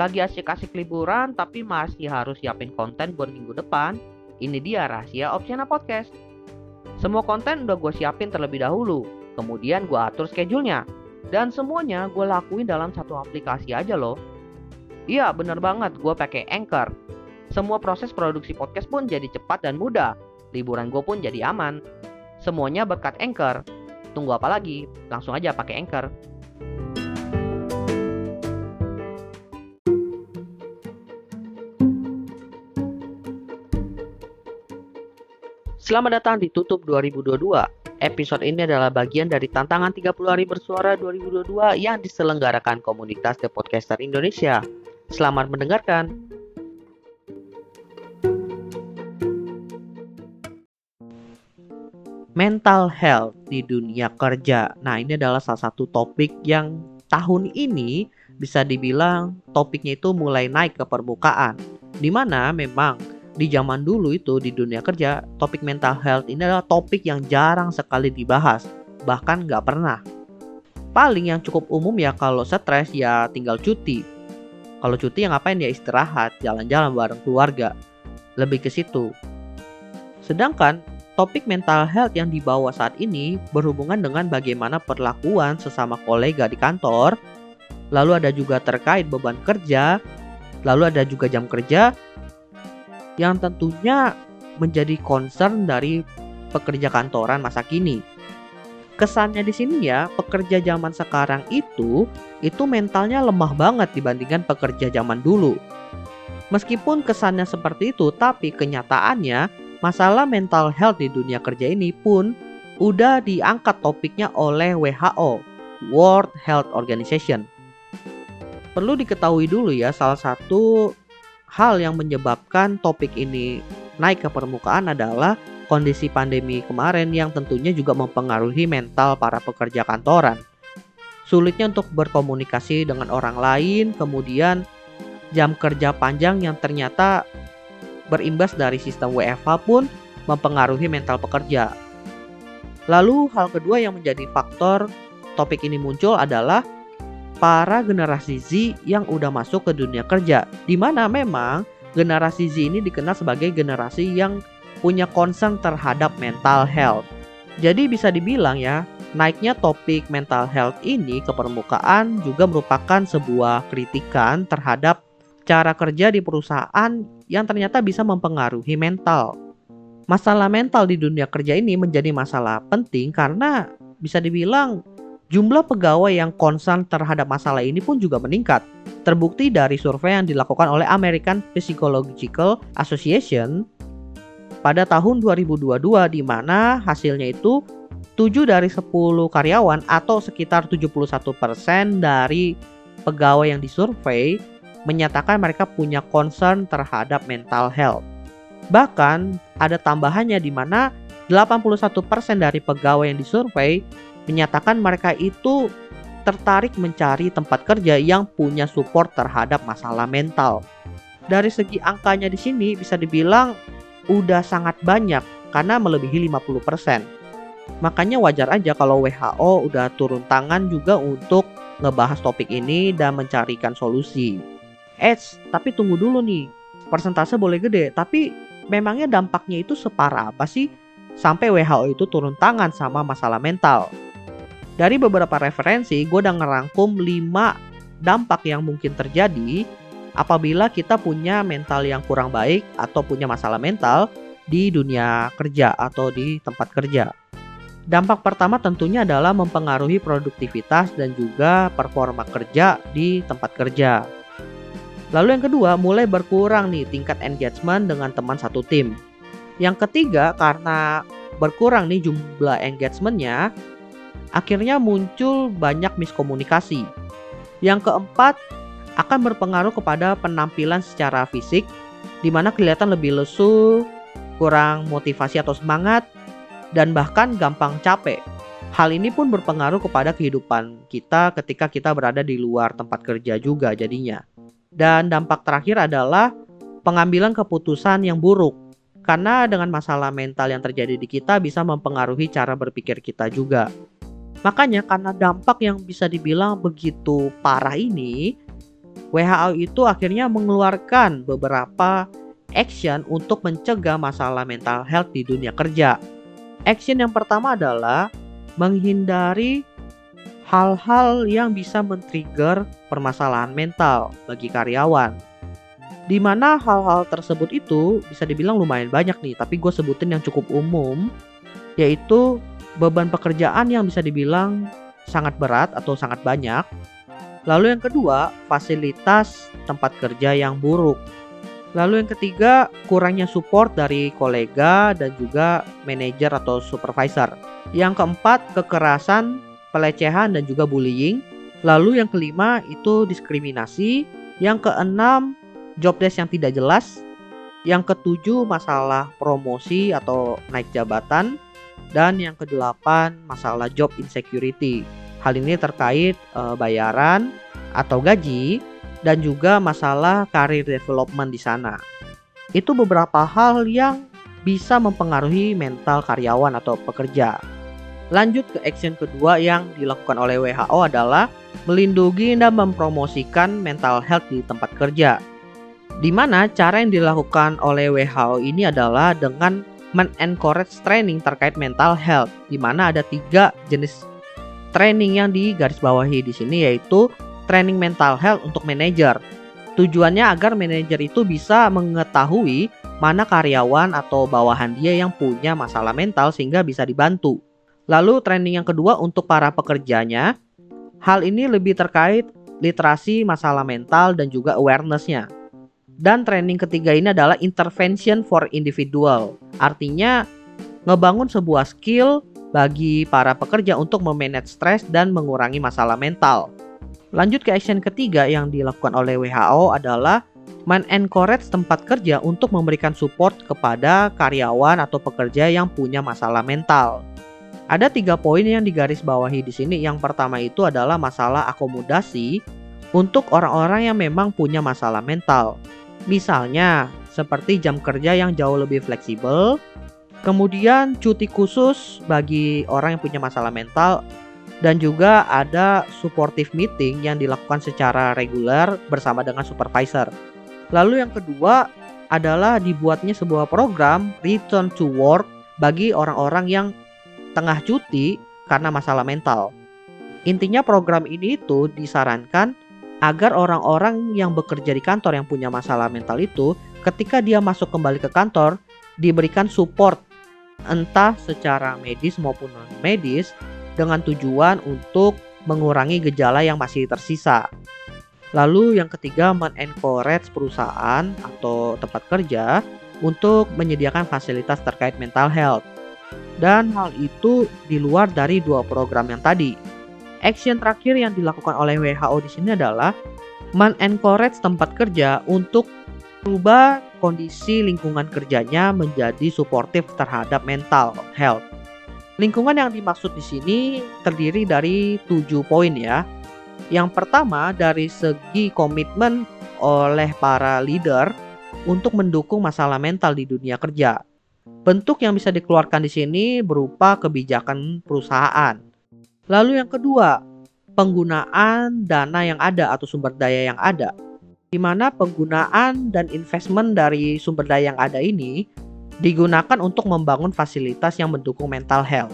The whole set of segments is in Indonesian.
Lagi asik-asik liburan tapi masih harus siapin konten buat minggu depan? Ini dia rahasia Opsiana Podcast. Semua konten udah gue siapin terlebih dahulu, kemudian gue atur schedule-nya. Dan semuanya gue lakuin dalam satu aplikasi aja loh. Iya bener banget, gue pakai Anchor. Semua proses produksi podcast pun jadi cepat dan mudah. Liburan gue pun jadi aman. Semuanya berkat Anchor. Tunggu apa lagi? Langsung aja pakai Anchor. Selamat datang di Tutup 2022. Episode ini adalah bagian dari tantangan 30 hari bersuara 2022 yang diselenggarakan komunitas The Podcaster Indonesia. Selamat mendengarkan. Mental health di dunia kerja. Nah, ini adalah salah satu topik yang tahun ini bisa dibilang topiknya itu mulai naik ke permukaan. Di mana memang di zaman dulu itu di dunia kerja topik mental health ini adalah topik yang jarang sekali dibahas bahkan nggak pernah. Paling yang cukup umum ya kalau stres ya tinggal cuti. Kalau cuti yang ngapain ya istirahat jalan-jalan bareng keluarga. Lebih ke situ. Sedangkan topik mental health yang dibawa saat ini berhubungan dengan bagaimana perlakuan sesama kolega di kantor lalu ada juga terkait beban kerja lalu ada juga jam kerja yang tentunya menjadi concern dari pekerja kantoran masa kini. Kesannya di sini ya, pekerja zaman sekarang itu itu mentalnya lemah banget dibandingkan pekerja zaman dulu. Meskipun kesannya seperti itu, tapi kenyataannya masalah mental health di dunia kerja ini pun udah diangkat topiknya oleh WHO, World Health Organization. Perlu diketahui dulu ya, salah satu hal yang menyebabkan topik ini naik ke permukaan adalah kondisi pandemi kemarin yang tentunya juga mempengaruhi mental para pekerja kantoran. Sulitnya untuk berkomunikasi dengan orang lain, kemudian jam kerja panjang yang ternyata berimbas dari sistem WFH pun mempengaruhi mental pekerja. Lalu hal kedua yang menjadi faktor topik ini muncul adalah para generasi Z yang udah masuk ke dunia kerja. Di mana memang generasi Z ini dikenal sebagai generasi yang punya concern terhadap mental health. Jadi bisa dibilang ya, naiknya topik mental health ini ke permukaan juga merupakan sebuah kritikan terhadap cara kerja di perusahaan yang ternyata bisa mempengaruhi mental. Masalah mental di dunia kerja ini menjadi masalah penting karena bisa dibilang Jumlah pegawai yang concern terhadap masalah ini pun juga meningkat. Terbukti dari survei yang dilakukan oleh American Psychological Association pada tahun 2022 di mana hasilnya itu 7 dari 10 karyawan atau sekitar 71% dari pegawai yang disurvei menyatakan mereka punya concern terhadap mental health. Bahkan ada tambahannya di mana 81% dari pegawai yang disurvei menyatakan mereka itu tertarik mencari tempat kerja yang punya support terhadap masalah mental. Dari segi angkanya di sini bisa dibilang udah sangat banyak karena melebihi 50%. Makanya wajar aja kalau WHO udah turun tangan juga untuk ngebahas topik ini dan mencarikan solusi. Eits, tapi tunggu dulu nih. Persentase boleh gede, tapi memangnya dampaknya itu separah apa sih sampai WHO itu turun tangan sama masalah mental? Dari beberapa referensi, gue udah ngerangkum 5 dampak yang mungkin terjadi apabila kita punya mental yang kurang baik atau punya masalah mental di dunia kerja atau di tempat kerja. Dampak pertama tentunya adalah mempengaruhi produktivitas dan juga performa kerja di tempat kerja. Lalu yang kedua, mulai berkurang nih tingkat engagement dengan teman satu tim. Yang ketiga, karena berkurang nih jumlah engagementnya, akhirnya muncul banyak miskomunikasi. Yang keempat, akan berpengaruh kepada penampilan secara fisik, di mana kelihatan lebih lesu, kurang motivasi atau semangat, dan bahkan gampang capek. Hal ini pun berpengaruh kepada kehidupan kita ketika kita berada di luar tempat kerja juga jadinya. Dan dampak terakhir adalah pengambilan keputusan yang buruk. Karena dengan masalah mental yang terjadi di kita bisa mempengaruhi cara berpikir kita juga. Makanya karena dampak yang bisa dibilang begitu parah ini, WHO itu akhirnya mengeluarkan beberapa action untuk mencegah masalah mental health di dunia kerja. Action yang pertama adalah menghindari hal-hal yang bisa men-trigger permasalahan mental bagi karyawan. Di mana hal-hal tersebut itu bisa dibilang lumayan banyak nih, tapi gue sebutin yang cukup umum, yaitu beban pekerjaan yang bisa dibilang sangat berat atau sangat banyak. Lalu yang kedua, fasilitas tempat kerja yang buruk. Lalu yang ketiga, kurangnya support dari kolega dan juga manajer atau supervisor. Yang keempat, kekerasan, pelecehan dan juga bullying. Lalu yang kelima itu diskriminasi. Yang keenam, job desk yang tidak jelas. Yang ketujuh, masalah promosi atau naik jabatan. Dan yang kedelapan, masalah job insecurity. Hal ini terkait e, bayaran atau gaji dan juga masalah karir development di sana. Itu beberapa hal yang bisa mempengaruhi mental karyawan atau pekerja. Lanjut ke action kedua yang dilakukan oleh WHO adalah melindungi dan mempromosikan mental health di tempat kerja. Di mana cara yang dilakukan oleh WHO ini adalah dengan men-encourage training terkait mental health, di mana ada tiga jenis training yang digarisbawahi di sini yaitu training mental health untuk manajer. Tujuannya agar manajer itu bisa mengetahui mana karyawan atau bawahan dia yang punya masalah mental sehingga bisa dibantu. Lalu training yang kedua untuk para pekerjanya, hal ini lebih terkait literasi masalah mental dan juga awarenessnya. Dan training ketiga ini adalah intervention for individual. Artinya ngebangun sebuah skill bagi para pekerja untuk memanage stres dan mengurangi masalah mental. Lanjut ke action ketiga yang dilakukan oleh WHO adalah men-encourage tempat kerja untuk memberikan support kepada karyawan atau pekerja yang punya masalah mental. Ada tiga poin yang digarisbawahi di sini. Yang pertama itu adalah masalah akomodasi untuk orang-orang yang memang punya masalah mental. Misalnya, seperti jam kerja yang jauh lebih fleksibel, kemudian cuti khusus bagi orang yang punya masalah mental dan juga ada supportive meeting yang dilakukan secara reguler bersama dengan supervisor. Lalu yang kedua adalah dibuatnya sebuah program return to work bagi orang-orang yang tengah cuti karena masalah mental. Intinya program ini itu disarankan agar orang-orang yang bekerja di kantor yang punya masalah mental itu ketika dia masuk kembali ke kantor diberikan support entah secara medis maupun non medis dengan tujuan untuk mengurangi gejala yang masih tersisa. Lalu yang ketiga men-encourage perusahaan atau tempat kerja untuk menyediakan fasilitas terkait mental health. Dan hal itu di luar dari dua program yang tadi. Action terakhir yang dilakukan oleh WHO di sini adalah men-encourage tempat kerja untuk berubah kondisi lingkungan kerjanya menjadi suportif terhadap mental health. Lingkungan yang dimaksud di sini terdiri dari tujuh poin ya. Yang pertama dari segi komitmen oleh para leader untuk mendukung masalah mental di dunia kerja. Bentuk yang bisa dikeluarkan di sini berupa kebijakan perusahaan. Lalu yang kedua, penggunaan dana yang ada atau sumber daya yang ada. Di mana penggunaan dan investment dari sumber daya yang ada ini digunakan untuk membangun fasilitas yang mendukung mental health.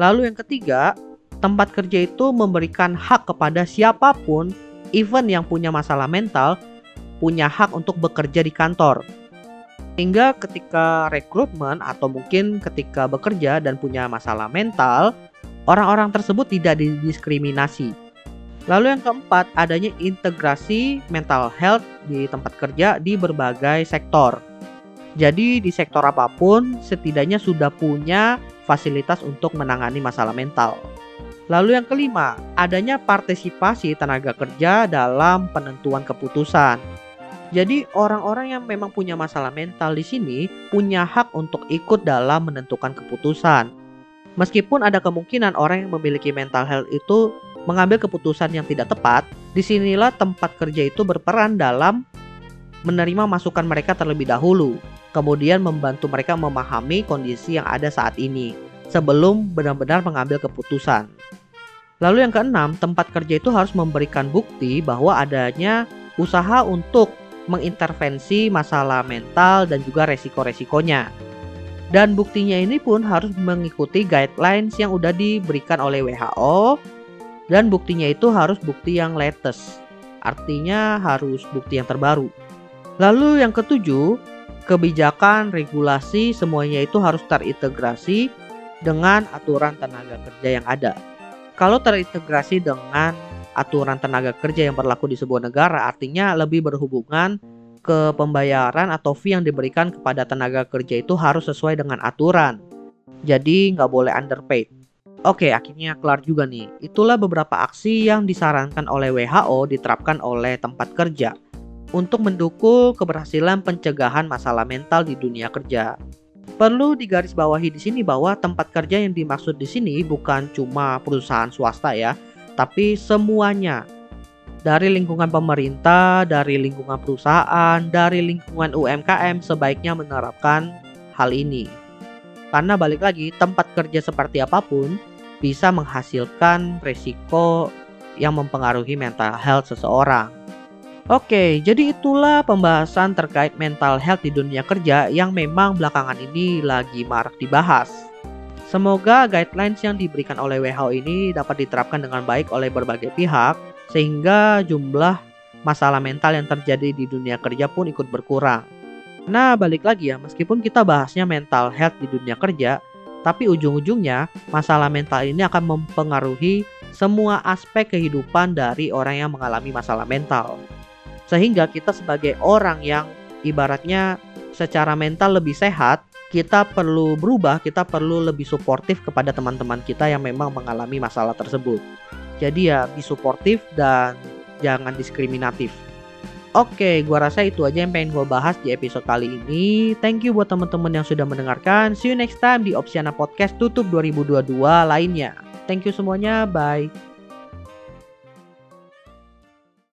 Lalu yang ketiga, tempat kerja itu memberikan hak kepada siapa pun, even yang punya masalah mental, punya hak untuk bekerja di kantor. Hingga ketika rekrutmen atau mungkin ketika bekerja dan punya masalah mental, orang-orang tersebut tidak didiskriminasi. Lalu yang keempat, adanya integrasi mental health di tempat kerja di berbagai sektor jadi di sektor apa pun setidaknya sudah punya fasilitas untuk menangani masalah mental. Lalu yang kelima, adanya partisipasi tenaga kerja dalam penentuan keputusan. Jadi orang-orang yang memang punya masalah mental di sini punya hak untuk ikut dalam menentukan keputusan. Meskipun ada kemungkinan orang yang memiliki mental health itu mengambil keputusan yang tidak tepat, di sinilah tempat kerja itu berperan dalam menerima masukan mereka terlebih dahulu kemudian membantu mereka memahami kondisi yang ada saat ini sebelum benar-benar mengambil keputusan. Lalu yang keenam, tempat kerja itu harus memberikan bukti bahwa adanya usaha untuk mengintervensi masalah mental dan juga resiko-resikonya. Dan buktinya ini pun harus mengikuti guidelines yang udah diberikan oleh WHO dan buktinya itu harus bukti yang latest. Artinya harus bukti yang terbaru. Lalu yang ketujuh, kebijakan, regulasi semuanya itu harus terintegrasi dengan aturan tenaga kerja yang ada. Kalau terintegrasi dengan aturan tenaga kerja yang berlaku di sebuah negara artinya lebih berhubungan ke pembayaran atau fee yang diberikan kepada tenaga kerja itu harus sesuai dengan aturan. Jadi nggak boleh underpaid. Oke, akhirnya kelar juga nih. Itulah beberapa aksi yang disarankan oleh WHO diterapkan oleh tempat kerja untuk mendukung keberhasilan pencegahan masalah mental di dunia kerja. Perlu digarisbawahi di sini bahwa tempat kerja yang dimaksud di sini bukan cuma perusahaan swasta ya, tapi semuanya dari lingkungan pemerintah, dari lingkungan perusahaan, dari lingkungan UMKM sebaiknya menerapkan hal ini. Karena balik lagi, tempat kerja seperti apa pun bisa menghasilkan resiko yang mempengaruhi mental health seseorang. Oke, jadi itulah pembahasan terkait mental health di dunia kerja yang memang belakangan ini lagi marak dibahas. Semoga guidelines yang diberikan oleh WHO ini dapat diterapkan dengan baik oleh berbagai pihak, sehingga jumlah masalah mental yang terjadi di dunia kerja pun ikut berkurang. Nah, balik lagi ya, meskipun kita bahasnya mental health di dunia kerja, tapi ujung-ujungnya masalah mental ini akan mempengaruhi semua aspek kehidupan dari orang yang mengalami masalah mental. Sehingga kita sebagai orang yang ibaratnya secara mental lebih sehat, kita perlu berubah, kita perlu lebih suportif kepada teman-teman kita yang memang mengalami masalah tersebut. Jadi ya, be suportif dan jangan diskriminatif. Oke, gua rasa itu aja yang pengen gue bahas di episode kali ini. Thank you buat teman-teman yang sudah mendengarkan. See you next time di Opsiana Podcast tutup 2022 lainnya. Thank you semuanya, bye.